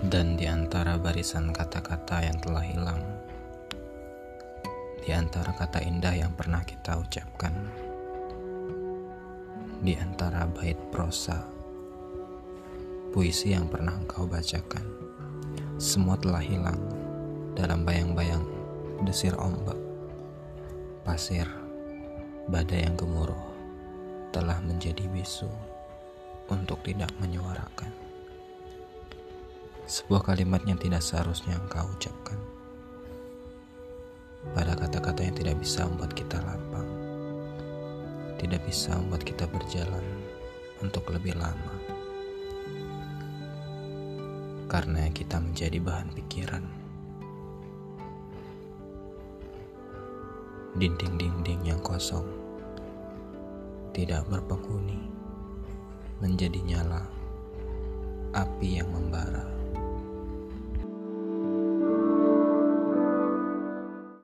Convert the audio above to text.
Dan di antara barisan kata-kata yang telah hilang, di antara kata indah yang pernah kita ucapkan, di antara bait prosa, puisi yang pernah engkau bacakan, semua telah hilang dalam bayang-bayang desir ombak, pasir, badai yang gemuruh telah menjadi bisu untuk tidak menyuarakan. Sebuah kalimat yang tidak seharusnya engkau ucapkan. Pada kata-kata yang tidak bisa membuat kita lapang. Tidak bisa membuat kita berjalan untuk lebih lama. Karena kita menjadi bahan pikiran. Dinding-dinding yang kosong tidak berpenghuni menjadi nyala api yang membara.